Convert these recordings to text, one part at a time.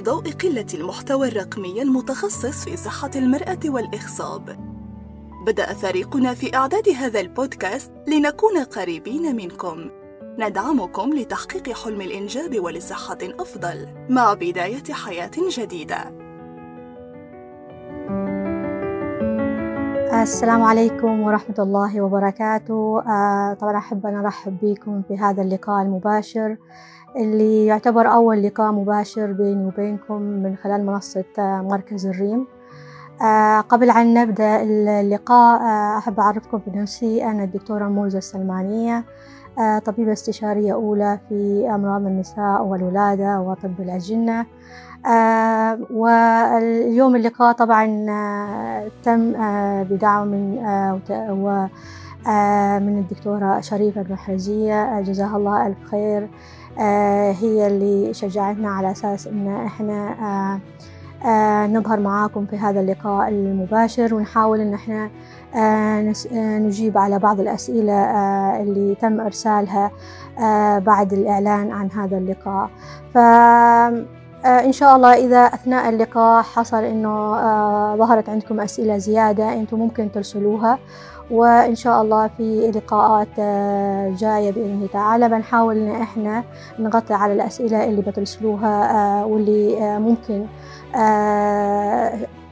في ضوء قلة المحتوى الرقمي المتخصص في صحة المرأة والإخصاب بدأ فريقنا في إعداد هذا البودكاست لنكون قريبين منكم. ندعمكم لتحقيق حلم الإنجاب ولصحة أفضل مع بداية حياة جديدة. السلام عليكم ورحمة الله وبركاته. آه، طبعا أحب أن أرحب بكم في هذا اللقاء المباشر اللي يعتبر أول لقاء مباشر بيني وبينكم من خلال منصة آه، مركز الريم. قبل أن نبدأ اللقاء أحب أعرفكم بنفسي أنا الدكتورة موزة السلمانية طبيبة استشارية أولى في أمراض النساء والولادة وطب الأجنة. آه واليوم اللقاء طبعا آه تم آه بدعوة من من الدكتورة شريفة المحرزية جزاها الله ألف خير. هي اللي شجعتنا على أساس إن إحنا نظهر معاكم في هذا اللقاء المباشر ونحاول إن إحنا نجيب على بعض الأسئلة اللي تم إرسالها بعد الإعلان عن هذا اللقاء. ف آه إن شاء الله إذا أثناء اللقاء حصل آه ظهرت عندكم أسئلة زيادة أنتم ممكن ترسلوها. وإن شاء الله في لقاءات آه جاية بإذن تعالى. بنحاول إن إحنا نغطي على الأسئلة اللي بترسلوها آه، واللي آه، ممكن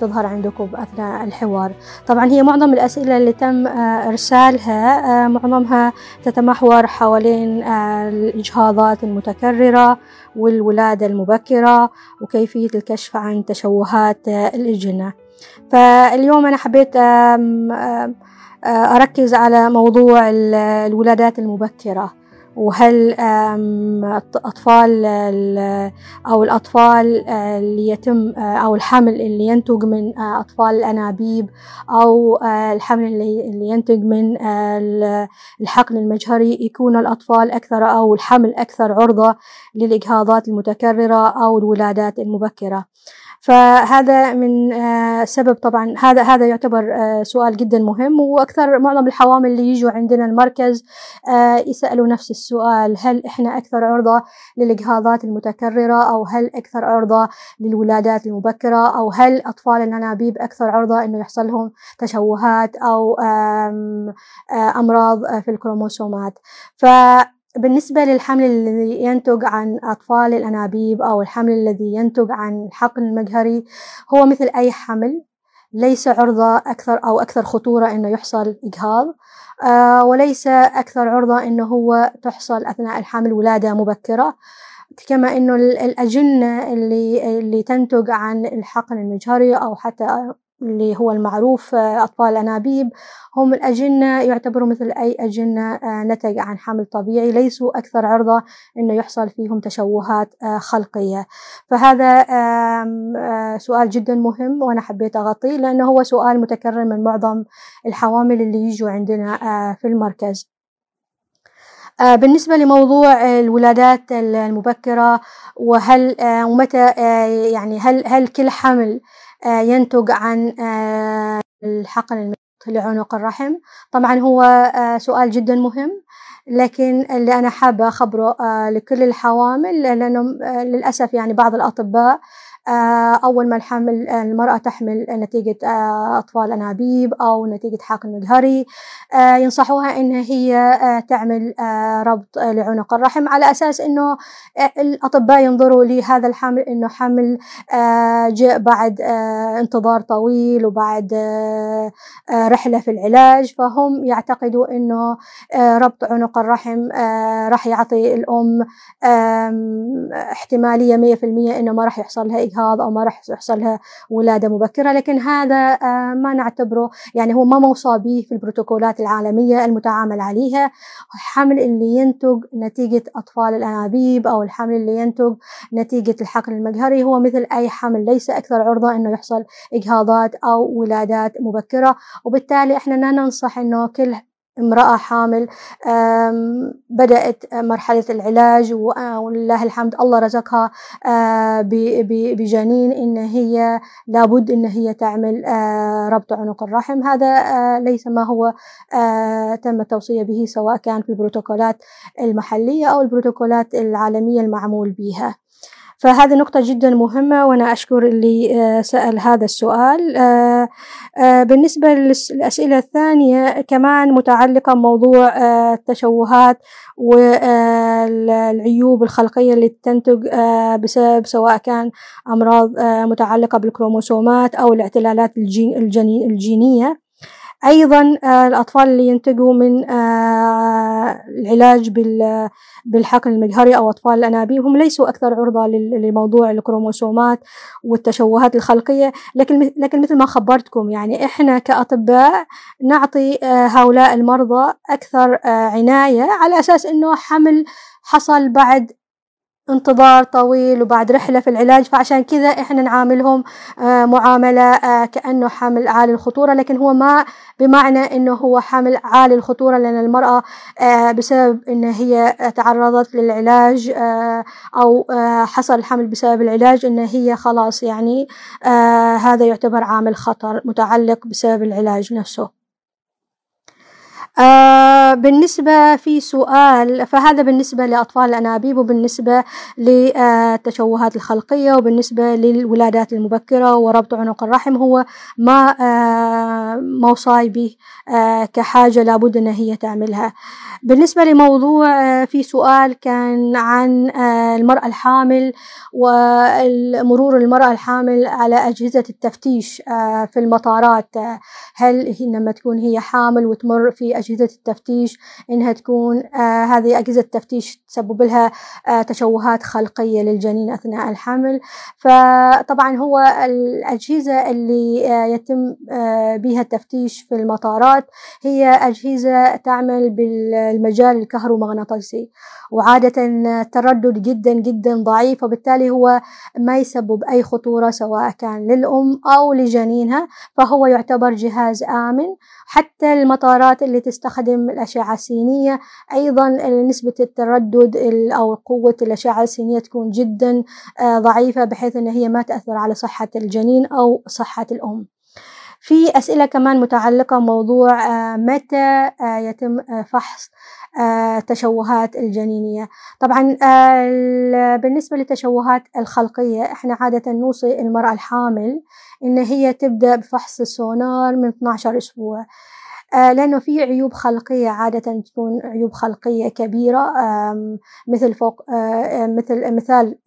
تظهر عندكم أثناء الحوار. طبعا هي معظم الأسئلة اللي تم إرسالها معظمها تتمحور حوالين الإجهاضات المتكررة والولادة المبكرة وكيفية الكشف عن تشوهات الإجنة. فاليوم أنا حبيت أركز على موضوع الولادات المبكرة. وهل أطفال أو الأطفال اللي يتم أو الحمل اللي ينتج من أطفال الأنابيب أو الحمل اللي ينتج من الحقن المجهري يكون الأطفال أكثر أو الحمل أكثر عرضة للإجهاضات المتكررة أو الولادات المبكرة. فهذا من آه، سبب طبعا. هذا هذا يعتبر آه، سؤال جدا مهم وأكثر معظم الحوامل اللي يجوا عندنا المركز آه، يسألوا نفس السؤال هل إحنا أكثر عرضة للإجهاضات المتكررة؟ أو هل أكثر عرضة للولادات المبكرة؟ أو هل أطفال الأنابيب أكثر عرضة إنه يحصل لهم تشوهات أو أمراض في الكروموسومات؟ ف بالنسبة للحمل الذي ينتج عن أطفال الأنابيب أو الحمل الذي ينتج عن الحقن المجهري هو مثل أي حمل ليس عرضة أكثر أو أكثر خطورة إنه يحصل إجهاض آه وليس أكثر عرضة إنه هو تحصل أثناء الحمل ولادة مبكرة كما إنه الأجنة اللي اللي تنتج عن الحقن المجهري أو حتى اللي هو المعروف آه، أطفال الأنابيب. هم الأجنة يعتبروا مثل أي أجنة آه، نتج عن حمل طبيعي. ليسوا أكثر عرضة أنه يحصل فيهم تشوهات آه، خلقية. فهذا سؤال جدا مهم وأنا حبيت أغطيه لأنه هو سؤال متكرر من معظم الحوامل اللي يجوا عندنا في المركز. بالنسبة لموضوع الولادات المبكرة وهل ومتى يعني هل هل كل حمل ينتج عن آه، الحقن لعنق الرحم. طبعا هو آه، سؤال جدا مهم لكن اللي أنا حابة أخبره لكل الحوامل لأنه للأسف يعني بعض الأطباء آه، أول ما الحمل المرأة تحمل نتيجة آه، أطفال أنابيب أو نتيجة حقن مجهري آه، ينصحوها إن هي تعمل ربط لعنق الرحم على أساس إنه الأطباء ينظروا لهذا الحمل إنه حمل جاء بعد انتظار طويل وبعد رحلة في العلاج فهم يعتقدوا إنه ربط عنق الرحم راح يعطي الأم احتمالية مية في المية إنه ما راح يحصل لها إجهاض أو ما راح يحصل لها ولادة مبكرة لكن هذا آه، ما نعتبره يعني هو ما موصى به في البروتوكولات العالمية المتعامل عليها. الحمل اللي ينتج نتيجة أطفال الأنابيب أو الحمل اللي ينتج نتيجة الحقن المجهري هو مثل أي حمل ليس أكثر عرضة إنه يحصل إجهاضات أو ولادات مبكرة. وبالتالي إحنا لا ننصح إنه كل امرأة حامل بدأت مرحلة العلاج ولله الحمد الله رزقها آه، بجنين إن هي لابد إن هي تعمل آه، ربط عنق الرحم. هذا آه، ليس ما هو تم التوصية به سواء كان في البروتوكولات المحلية أو البروتوكولات العالمية المعمول بها. فهذه نقطة جدا مهمة وأنا أشكر اللي سأل هذا السؤال. بالنسبة للأسئلة الثانية كمان متعلقة بموضوع التشوهات والعيوب الخلقية اللي تنتج بسبب سواء كان أمراض متعلقة بالكروموسومات أو الاعتلالات الجينية. أيضا آه، الأطفال اللي ينتجوا من آه، العلاج بالحقن المجهري أو أطفال الأنابيب هم ليسوا أكثر عرضة لموضوع الكروموسومات والتشوهات الخلقية. لكن لكن مثل ما خبرتكم يعني إحنا كأطباء نعطي آه، هؤلاء المرضى أكثر عناية على أساس إنه حمل حصل بعد انتظار طويل وبعد رحلة في العلاج فعشان كذا إحنا نعاملهم آه، معاملة آه، كأنه حمل عالي الخطورة لكن هو ما بمعنى إنه هو حمل عالي الخطورة لأن المرأة آه، بسبب إن هي تعرضت للعلاج أو حصل الحمل بسبب العلاج إن هي خلاص يعني هذا يعتبر عامل خطر متعلق بسبب العلاج نفسه. آه بالنسبة في سؤال فهذا بالنسبة لأطفال الأنابيب وبالنسبة للتشوهات الخلقية وبالنسبة للولادات المبكرة وربط عنق الرحم هو ما آه موصاي به آه كحاجة لابد أن هي تعملها. بالنسبة لموضوع آه في سؤال كان عن آه المرأة الحامل ومرور المرأة الحامل على أجهزة التفتيش آه في المطارات. هل لما تكون هي حامل وتمر في أجهزة التفتيش إنها تكون آه هذه أجهزة التفتيش تسبب لها آه تشوهات خلقية للجنين أثناء الحمل. فطبعا هو الأجهزة اللي آه يتم آه بها التفتيش في المطارات هي أجهزة تعمل بالمجال الكهرومغناطيسي وعادة التردد جدا جدا ضعيف وبالتالي هو ما يسبب أي خطورة سواء كان للأم أو لجنينها فهو يعتبر جهاز آمن. حتى المطارات اللي تستخدم الأشعة السينية. أيضا نسبة التردد أو قوة الأشعة السينية تكون جدا آه، ضعيفة بحيث أن هي ما تأثر على صحة الجنين أو صحة الأم. في أسئلة كمان متعلقة بموضوع آه، متى آه، يتم فحص التشوهات الجنينية. طبعا بالنسبة للتشوهات الخلقية إحنا عادة نوصي المرأة الحامل إن هي تبدأ بفحص السونار من 12 أسبوع. لأنه في عيوب خلقية عادة تكون عيوب خلقية كبيرة مثل فوق آه، مثل مثال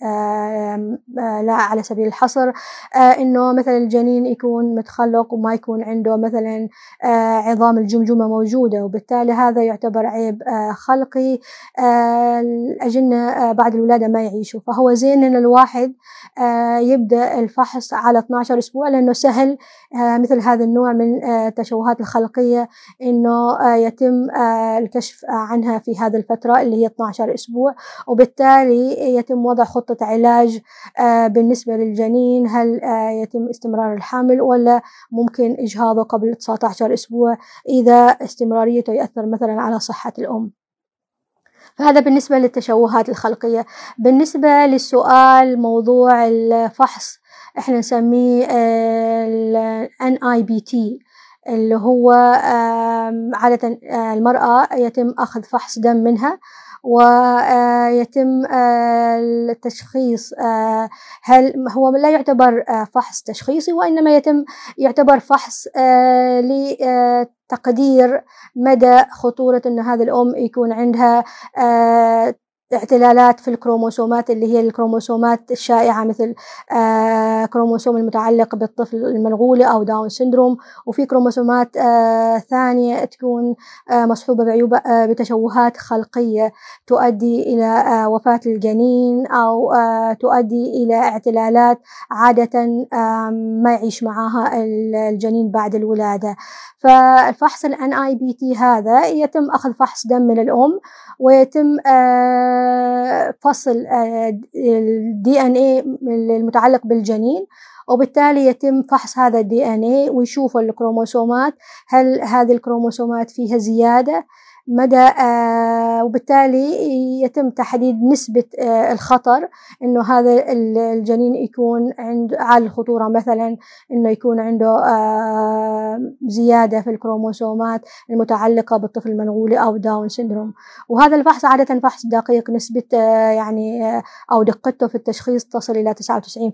لا على سبيل الحصر آه، إنه مثلا الجنين يكون متخلق وما يكون عنده مثلا عظام الجمجمة موجودة وبالتالي هذا يعتبر عيب خلقي الأجنة بعد الولادة ما يعيشوا. فهو زين إن الواحد يبدأ الفحص على 12 أسبوع لأنه سهل مثل هذا النوع من التشوهات الخلقية إنه آه، يتم آه، الكشف عنها في هذه الفترة اللي هي 12 أسبوع وبالتالي يتم وضع خطة علاج آه، بالنسبة للجنين هل يتم استمرار الحمل ولا ممكن إجهاضه قبل 19 أسبوع إذا استمراريته يأثر مثلا على صحة الأم. هذا بالنسبة للتشوهات الخلقية. بالنسبة للسؤال موضوع الفحص إحنا نسميه ال NIBT اللي هو عادة آه، المرأة يتم أخذ فحص دم منها ويتم آه، التشخيص آه، هل هو لا يعتبر فحص تشخيصي وإنما يتم يعتبر فحص لتقدير مدى خطورة أن هذه الأم يكون عندها اختلالات في الكروموسومات اللي هي الكروموسومات الشائعة مثل آه كروموسوم المتعلق بالطفل المنغولي أو Down syndrome. وفي كروموسومات آه ثانية تكون آه مصحوبة بعيوب بتشوهات خلقية تؤدي إلى وفاة الجنين أو تؤدي إلى اعتلالات عادة ما يعيش معها الجنين بعد الولادة. فالفحص ال NIPT هذا يتم أخذ فحص دم من الأم ويتم فصل ال DNA المتعلق بالجنين وبالتالي يتم فحص هذا ال DNA ويشوفوا الكروموسومات هل هذه الكروموسومات فيها زيادة؟ مدى آه وبالتالي يتم تحديد نسبة آه الخطر إنه هذا الجنين يكون عند عالي الخطورة مثلا إنه يكون عنده آه زيادة في الكروموسومات المتعلقة بالطفل المنغولي أو Down syndrome. وهذا الفحص عادة فحص دقيق نسبة يعني أو دقته في التشخيص تصل إلى 99%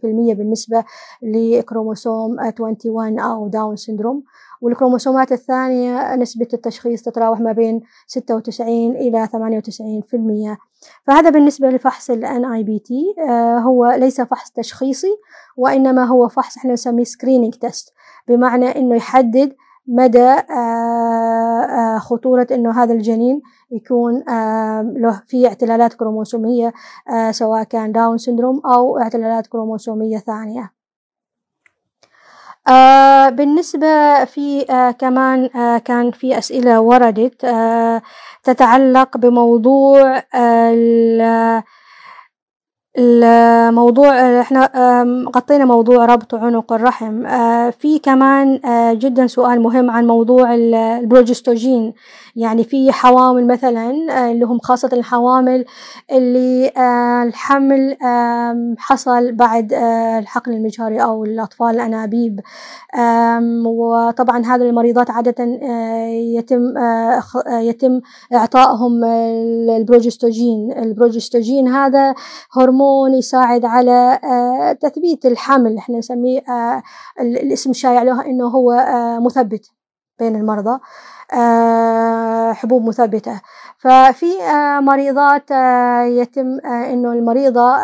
بالنسبة لكروموسوم 21 أو Down syndrome. والكروموسومات الثانية نسبة التشخيص تتراوح ما بين 96 إلى 98% فهذا بالنسبة لفحص ال NIPT آه هو ليس فحص تشخيصي وإنما هو فحص إحنا نسميه screening test بمعنى إنه يحدد مدى آه آه خطورة إنه هذا الجنين يكون له في اعتلالات كروموسومية سواء كان داون سندروم أو اعتلالات كروموسومية ثانية. آه بالنسبة في آه كمان آه كان في أسئلة وردت تتعلق بموضوع الموضوع إحنا غطينا موضوع ربط عنق الرحم. في كمان جدا سؤال مهم عن موضوع ال progestogen. يعني في حوامل مثلا اللي هم خاصة الحوامل اللي الحمل حصل بعد الحقن المجهري أو الأطفال الأنابيب. وطبعا هذه المريضات عادة يتم يتم إعطائهم ال progestogen. ال progestogen هذا هرمون يساعد على تثبيت الحمل إحنا نسميه الاسم الشائع له إنه هو مثبت بين المرضى حبوب مثبتة. ففي مريضات يتم إنه المريضة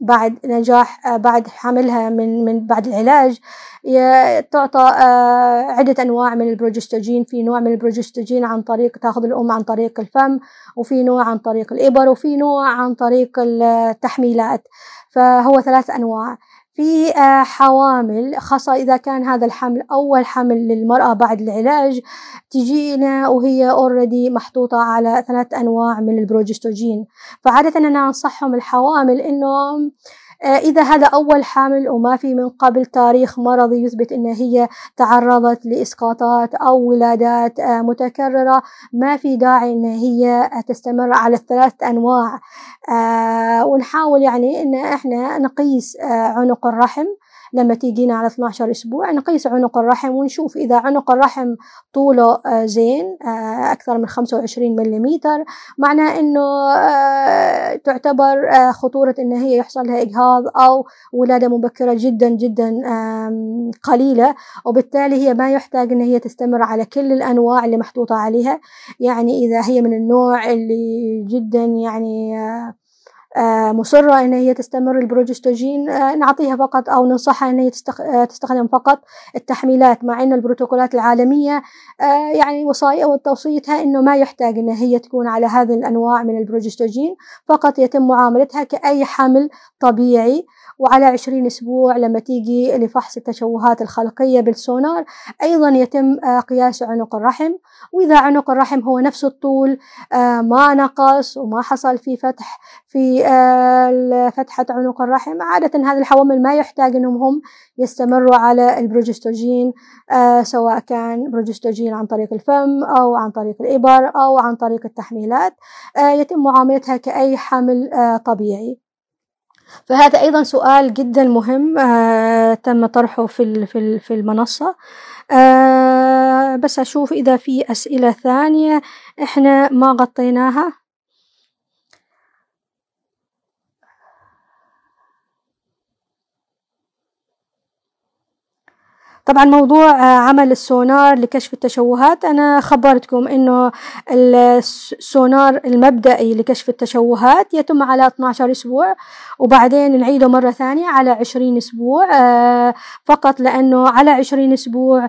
بعد نجاح بعد حملها من من بعد العلاج تعطى عدة أنواع من البروجستوجين في نوع من البروجستوجين عن طريق تاخذ الأم عن طريق الفم وفي نوع عن طريق الإبر وفي نوع عن طريق التحميلات. فهو ثلاث أنواع. في حوامل خاصة إذا كان هذا الحمل أول حمل للمرأة بعد العلاج تجينا وهي already محطوطة على ثلاث أنواع من ال progestogen. فعادة أنا أنصحهم الحوامل إنه إذا هذا أول حمل وما في من قبل تاريخ مرضي يثبت أن هي تعرضت لإسقاطات أو ولادات متكررة ما في داعي أن هي تستمر على الثلاث أنواع. ونحاول يعني أن إحنا نقيس عنق الرحم. لما تيجينا على 12 أسبوع نقيس عنق الرحم ونشوف إذا عنق الرحم طوله زين أكثر من 25 ملم معناه إنه تعتبر خطورة إن هي يحصل لها إجهاض أو ولادة مبكرة جدا جدا قليلة. وبالتالي هي ما يحتاج إن هي تستمر على كل الأنواع اللي محطوطة عليها. يعني إذا هي من النوع اللي جدا يعني مصرة إن هي تستمر البروجستوجين نعطيها فقط أو ننصحها إن هي تستخدم فقط التحميلات مع إن البروتوكولات العالمية يعني وصايا وتوصيتها إنه ما يحتاج إن هي تكون على هذه الأنواع من البروجستوجين فقط يتم معاملتها كأي حمل طبيعي وعلى عشرين أسبوع لما تيجي لفحص التشوهات الخلقية بالسونار أيضا يتم قياس عنق الرحم وإذا عنق الرحم هو نفس الطول ما نقص وما حصل في فتح في فتحة عنق الرحم. عادة هذه الحوامل ما يحتاج أنهم هم يستمروا على البروجستوجين سواء كان بروجستوجين عن طريق الفم أو عن طريق الإبر أو عن طريق التحميلات يتم معاملتها كأي حمل طبيعي. فهذا أيضا سؤال جدا مهم آه تم طرحه في في في المنصة. آه بس أشوف إذا في أسئلة ثانية إحنا ما غطيناها. طبعا موضوع عمل السونار لكشف التشوهات أنا خبرتكم إنه السونار المبدئي لكشف التشوهات يتم على 12 أسبوع وبعدين نعيده مرة ثانية على 20 أسبوع فقط لأنه على 20 أسبوع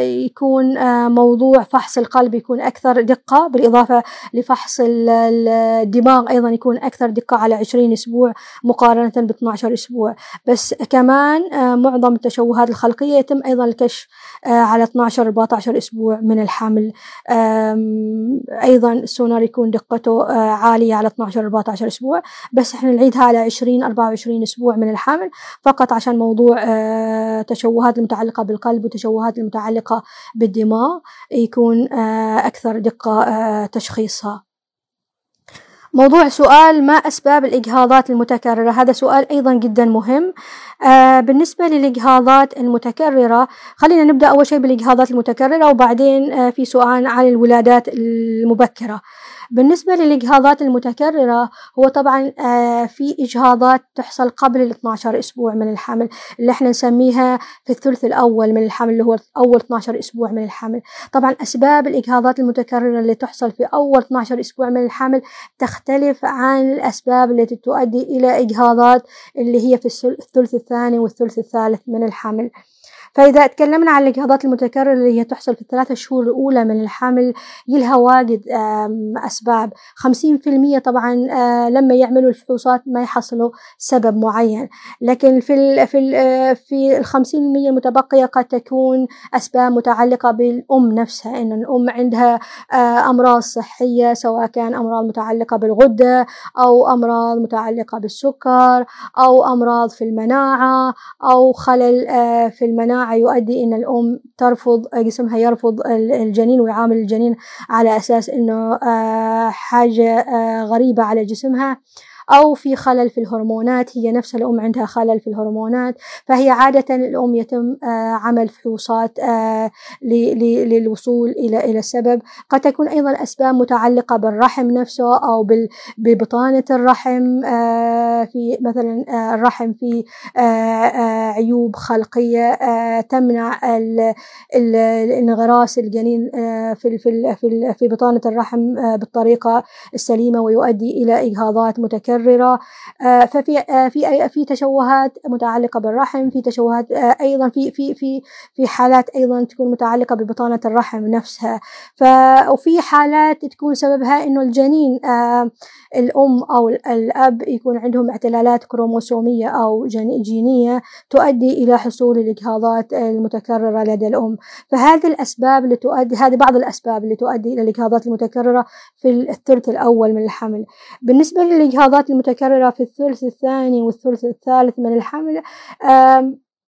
يكون موضوع فحص القلب يكون أكثر دقة بالإضافة لفحص الدماغ أيضا يكون أكثر دقة على 20 أسبوع مقارنة ب 12 أسبوع. بس كمان معظم التشوهات التشوهات الخلقية يتم أيضا الكشف على 12 14 أسبوع من الحمل. أيضا السونار يكون دقته عالية على 12 14 أسبوع. بس إحنا نعيدها على 20 24 أسبوع من الحمل فقط عشان موضوع تشوهات المتعلقة بالقلب وتشوهات المتعلقة بالدماغ يكون أكثر دقة تشخيصها. موضوع سؤال ما أسباب الإجهاضات المتكررة؟ هذا سؤال أيضا جدا مهم. آه بالنسبة للإجهاضات المتكررة خلينا نبدأ أول شيء بالإجهاضات المتكررة وبعدين آه في سؤال عن الولادات المبكرة. بالنسبة للإجهاضات المتكررة هو طبعا آه في إجهاضات تحصل قبل ال 12 أسبوع من الحمل اللي إحنا نسميها في الثلث الأول من الحمل اللي هو أول 12 أسبوع من الحمل. طبعا أسباب الإجهاضات المتكررة اللي تحصل في أول 12 أسبوع من الحمل تختلف عن الأسباب التي تؤدي إلى إجهاضات اللي هي في الثلث الثاني والثلث الثالث من الحمل. فإذا تكلمنا عن الإجهاضات المتكررة اللي هي تحصل في الثلاثة شهور الأولى من الحمل يلها واجد أسباب. خمسين في المية طبعا لما يعملوا الفحوصات ما يحصلوا سبب معين. لكن في ال في ال في الخمسين المية المتبقية قد تكون أسباب متعلقة بالأم نفسها. إن الأم عندها أمراض صحية سواء كان أمراض متعلقة بالغدة أو أمراض متعلقة بالسكر أو أمراض في المناعة أو خلل في المناعة. يؤدي إن الأم ترفض جسمها يرفض الجنين ويعامل الجنين على أساس إنه حاجة غريبة على جسمها. أو في خلل في الهرمونات هي نفسها الأم عندها خلل في الهرمونات فهي عادة الأم يتم عمل فحوصات للوصول إلى إلى السبب. قد تكون أيضا أسباب متعلقة بالرحم نفسه أو ببطانة الرحم في مثلا الرحم في عيوب خلقية تمنع انغراس الجنين في في في بطانة الرحم بالطريقة السليمة ويؤدي إلى إجهاضات متكررة متكررة. ففي في في تشوهات متعلقة بالرحم في تشوهات أيضا في في في في حالات أيضا تكون متعلقة ببطانة الرحم نفسها. ف وفي حالات تكون سببها إنه الجنين الأم أو الأب يكون عندهم اعتلالات كروموسومية أو جينية تؤدي إلى حصول الإجهاضات المتكررة لدى الأم. فهذه الأسباب اللي تؤدي هذه بعض الأسباب اللي تؤدي إلى الإجهاضات المتكررة في الثلث الأول من الحمل. بالنسبة للإجهاضات المتكررة في الثلث الثاني والثلث الثالث من الحمل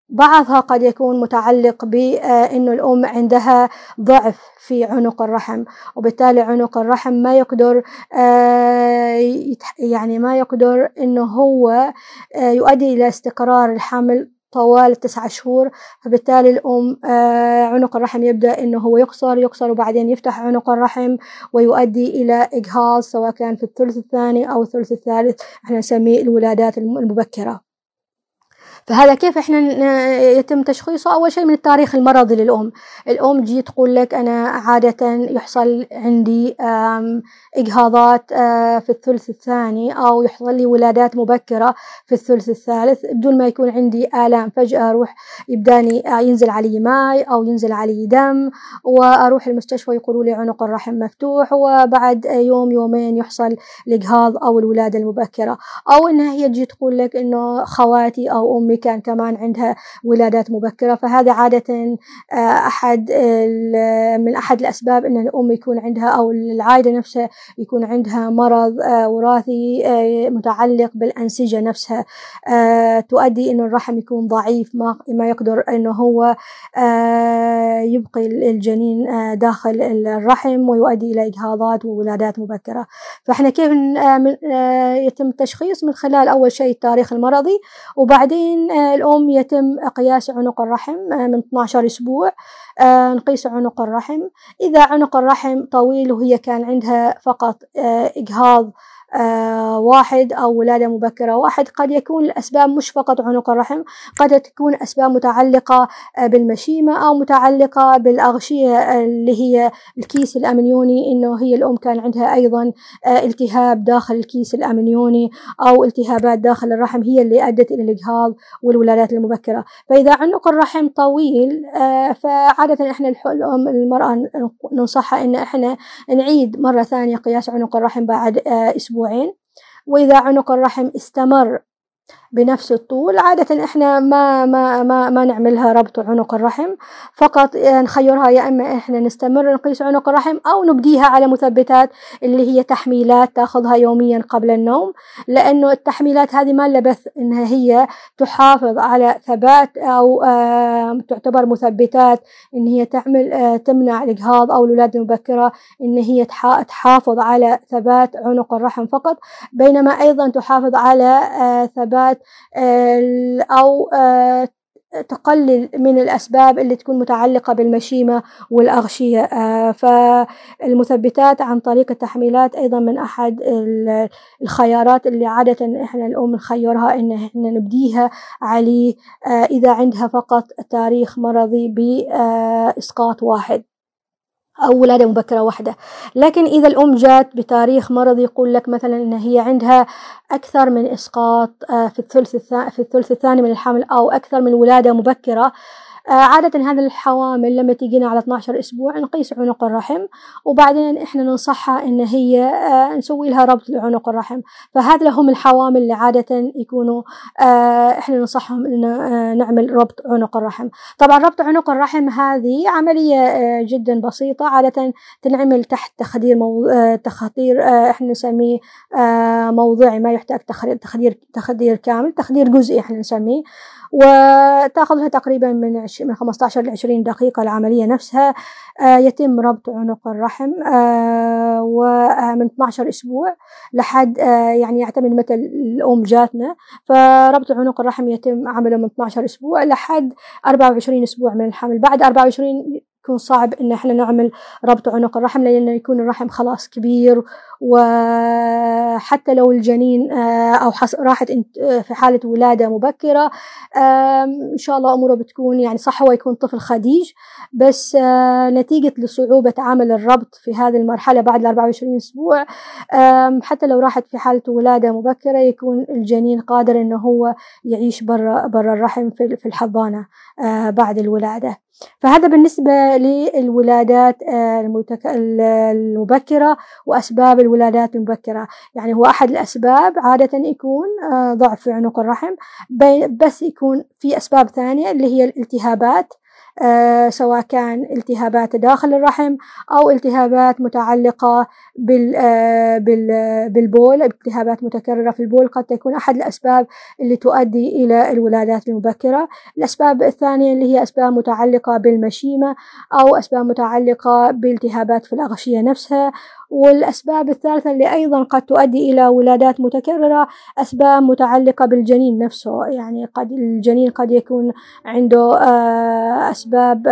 بعضها قد يكون متعلق بأنه الأم عندها ضعف في عنق الرحم وبالتالي عنق الرحم ما يقدر يعني ما يقدر أنه هو يؤدي إلى استقرار الحمل طوال التسعة شهور. فبالتالي الأم عنق الرحم يبدأ إنه هو يقصر يقصر وبعدين يفتح عنق الرحم ويؤدي إلى إجهاض سواء كان في الثلث الثاني أو الثلث الثالث. إحنا نسميه الولادات المبكرة. فهذا كيف إحنا يتم تشخيصه؟ أول شيء من التاريخ المرضي للأم. الأم تجي تقول لك أنا عادة يحصل عندي إجهاضات في الثلث الثاني أو يحصل لي ولادات مبكرة في الثلث الثالث. بدون ما يكون عندي آلام فجأة أروح يبداني ينزل علي ماء أو ينزل علي دم وأروح المستشفى يقولوا لي عنق الرحم مفتوح وبعد يوم يومين يحصل الإجهاض أو الولادة المبكرة. أو انها هي تجي تقول لك إنه خواتي أو أمي كان كمان عندها ولادات مبكرة. فهذا عادة أحد من أحد الأسباب أن الأم يكون عندها أو العائلة نفسها يكون عندها مرض وراثي متعلق بالأنسجة نفسها. تؤدي أنه الرحم يكون ضعيف ما ما يقدر أنه هو يبقي الجنين داخل الرحم ويؤدي إلى إجهاضات وولادات مبكرة. فإحنا كيف يتم التشخيص؟ من خلال أول شيء التاريخ المرضي وبعدين الأم يتم قياس عنق الرحم من 12 أسبوع نقيس عنق الرحم. إذا عنق الرحم طويل وهي كان عندها فقط إجهاض آه واحد أو ولادة مبكرة. واحد قد يكون الأسباب مش فقط عنق الرحم قد تكون أسباب متعلقة بالمشيمة أو متعلقة بالأغشية اللي هي الكيس الأمنيوني. إنه هي الأم كان عندها أيضا آه التهاب داخل الكيس الأمنيوني أو التهابات داخل الرحم هي اللي أدت إلى الإجهاض والولادات المبكرة. فإذا عنق الرحم طويل آه فعادة إحنا الأم المرأة ننصحها إن إحنا نعيد مرة ثانية قياس عنق الرحم بعد أسبوع. أسبوعين. وإذا عنق الرحم استمر بنفس الطول. عادة إحنا ما ما ما ما نعملها ربط عنق الرحم فقط نخيرها يا إما إحنا نستمر نقيس عنق الرحم أو نبديها على مثبتات اللي هي تحميلات تأخذها يوميا قبل النوم لأنه التحميلات هذه ما لبث إنها هي تحافظ على ثبات أو آه تعتبر مثبتات إن هي تعمل آه تمنع الإجهاض أو الولادة المبكرة إن هي تحافظ على ثبات عنق الرحم فقط. بينما أيضا تحافظ على آه ثبات أو تقلل من الأسباب اللي تكون متعلقة بالمشيمة والأغشية. فالمثبتات عن طريق التحميلات أيضا من أحد الخيارات اللي عادة إحنا الأم نخيرها إن إحنا نبديها عليه إذا عندها فقط تاريخ مرضي بإسقاط واحد. أو ولادة مبكرة واحدة. لكن إذا الأم جات بتاريخ مرضي يقول لك مثلا أن هي عندها أكثر من إسقاط في الثلث في الثلث الثاني من الحمل أو أكثر من ولادة مبكرة عادة هذه الحوامل لما تجينا على 12 أسبوع نقيس عنق الرحم وبعدين إحنا ننصحها إن هي نسوي لها ربط لعنق الرحم. فهذا هم الحوامل اللي عادة يكونوا إحنا ننصحهم إن نعمل ربط عنق الرحم. طبعا ربط عنق الرحم هذه عملية جدا بسيطة. عادة تنعمل تحت تخدير مو... تخدير إحنا نسميه موضعي ما يحتاج تخدير تخدير كامل تخدير جزئي إحنا نسميه. وتأخذها تقريبا من من 15 ل 20 دقيقة العملية نفسها. يتم ربط عنق الرحم ومن 12 أسبوع لحد يعني يعتمد متى الأم جاتنا. فربط عنق الرحم يتم عمله من 12 أسبوع لحد 24 أسبوع من الحمل. بعد 24 يكون صعب إن إحنا نعمل ربط عنق الرحم لأنه يكون الرحم خلاص كبير وحتى لو الجنين أو راحت في حالة ولادة مبكرة إن شاء الله أموره بتكون يعني صح هو يكون طفل خديج. بس نتيجة لصعوبة عمل الربط في هذه المرحلة بعد ال 24 أسبوع حتى لو راحت في حالة ولادة مبكرة يكون الجنين قادر إنه هو يعيش برا برا الرحم في الحضانة بعد الولادة. فهذا بالنسبة للولادات المبكرة وأسباب الولادات المبكرة. يعني هو أحد الأسباب عادة يكون ضعف في عنق الرحم بس يكون في أسباب ثانية اللي هي الالتهابات. آه سواء كان التهابات داخل الرحم أو التهابات متعلقة آه بال بالبول. التهابات متكررة في البول قد تكون أحد الأسباب اللي تؤدي إلى الولادات المبكرة. الأسباب الثانية اللي هي أسباب متعلقة بالمشيمة أو أسباب متعلقة بالتهابات في الأغشية نفسها والأسباب الثالثة اللي أيضا قد تؤدي إلى ولادات متكررة أسباب متعلقة بالجنين نفسه. يعني قد الجنين قد يكون عنده أسباب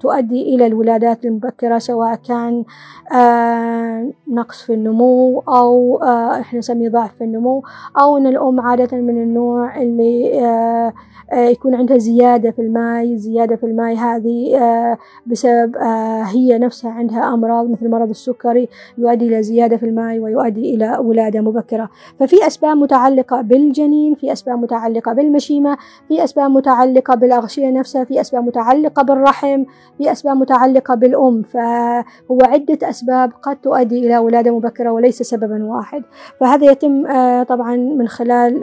تؤدي إلى الولادات المبكرة سواء كان نقص في النمو أو إحنا نسميه ضعف في النمو أو أن الأم عادة من النوع اللي يكون عندها زيادة في الماء زيادة في الماء هذه بسبب هي نفسها عندها أمراض مثل مرض السكري يؤدي إلى زيادة في الماء ويؤدي إلى ولادة مبكرة. ففي أسباب متعلقة بالجنين في أسباب متعلقة بالمشيمة في أسباب متعلقة بالأغشية نفسها في أسباب متعلقة بالرحم في أسباب متعلقة بالأم. فهو عدة أسباب قد تؤدي إلى ولادة مبكرة وليس سببا واحد. فهذا يتم طبعا من خلال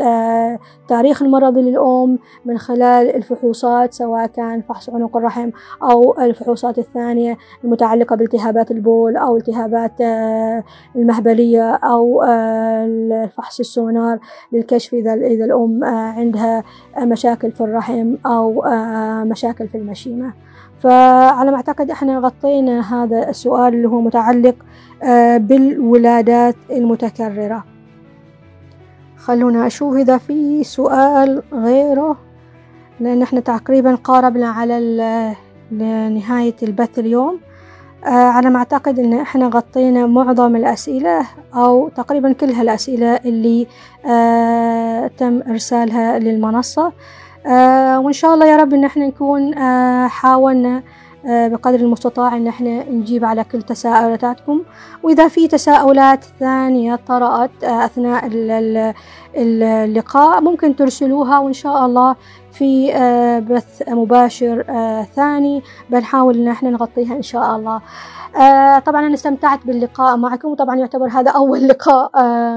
تاريخ المرض للأم من خلال الفحوصات سواء كان فحص عنق الرحم أو الفحوصات الثانية المتعلقة بالتهابات البول أو التهابات المهبلية أو الفحص السونار للكشف إذا إذا الأم عندها مشاكل في الرحم أو مشاكل في المشيمة. فعلى ما أعتقد إحنا غطينا هذا السؤال اللي هو متعلق بالولادات المتكررة. خلونا أشوف إذا في سؤال غيره لأن إحنا تقريبا قاربنا على نهاية البث اليوم. آه على ما أعتقد إن إحنا غطينا معظم الأسئلة أو تقريبا كل هالأسئلة اللي آه تم إرسالها للمنصة. آه وإن شاء الله يا رب إن إحنا نكون حاولنا بقدر المستطاع إن إحنا نجيب على كل تساؤلاتكم وإذا في تساؤلات ثانية طرأت أثناء اللقاء ممكن ترسلوها وإن شاء الله في بث مباشر ثاني. بنحاول إن إحنا نغطيها إن شاء الله. طبعا أنا استمتعت باللقاء معكم وطبعا يعتبر هذا أول لقاء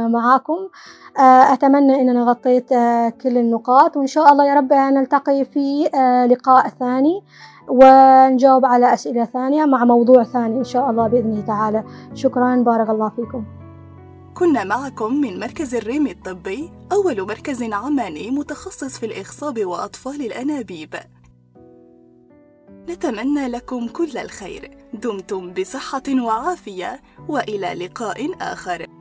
معكم أتمنى أننا غطيت كل النقاط وإن شاء الله يا رب نلتقي في لقاء ثاني ونجاوب على أسئلة ثانية مع موضوع ثاني إن شاء الله بإذنه تعالى. شكرا بارك الله فيكم. كنا معكم من مركز الريم الطبي أول مركز عماني متخصص في الإخصاب وأطفال الأنابيب. نتمنى لكم كل الخير. دمتم بصحة وعافية وإلى لقاء آخر.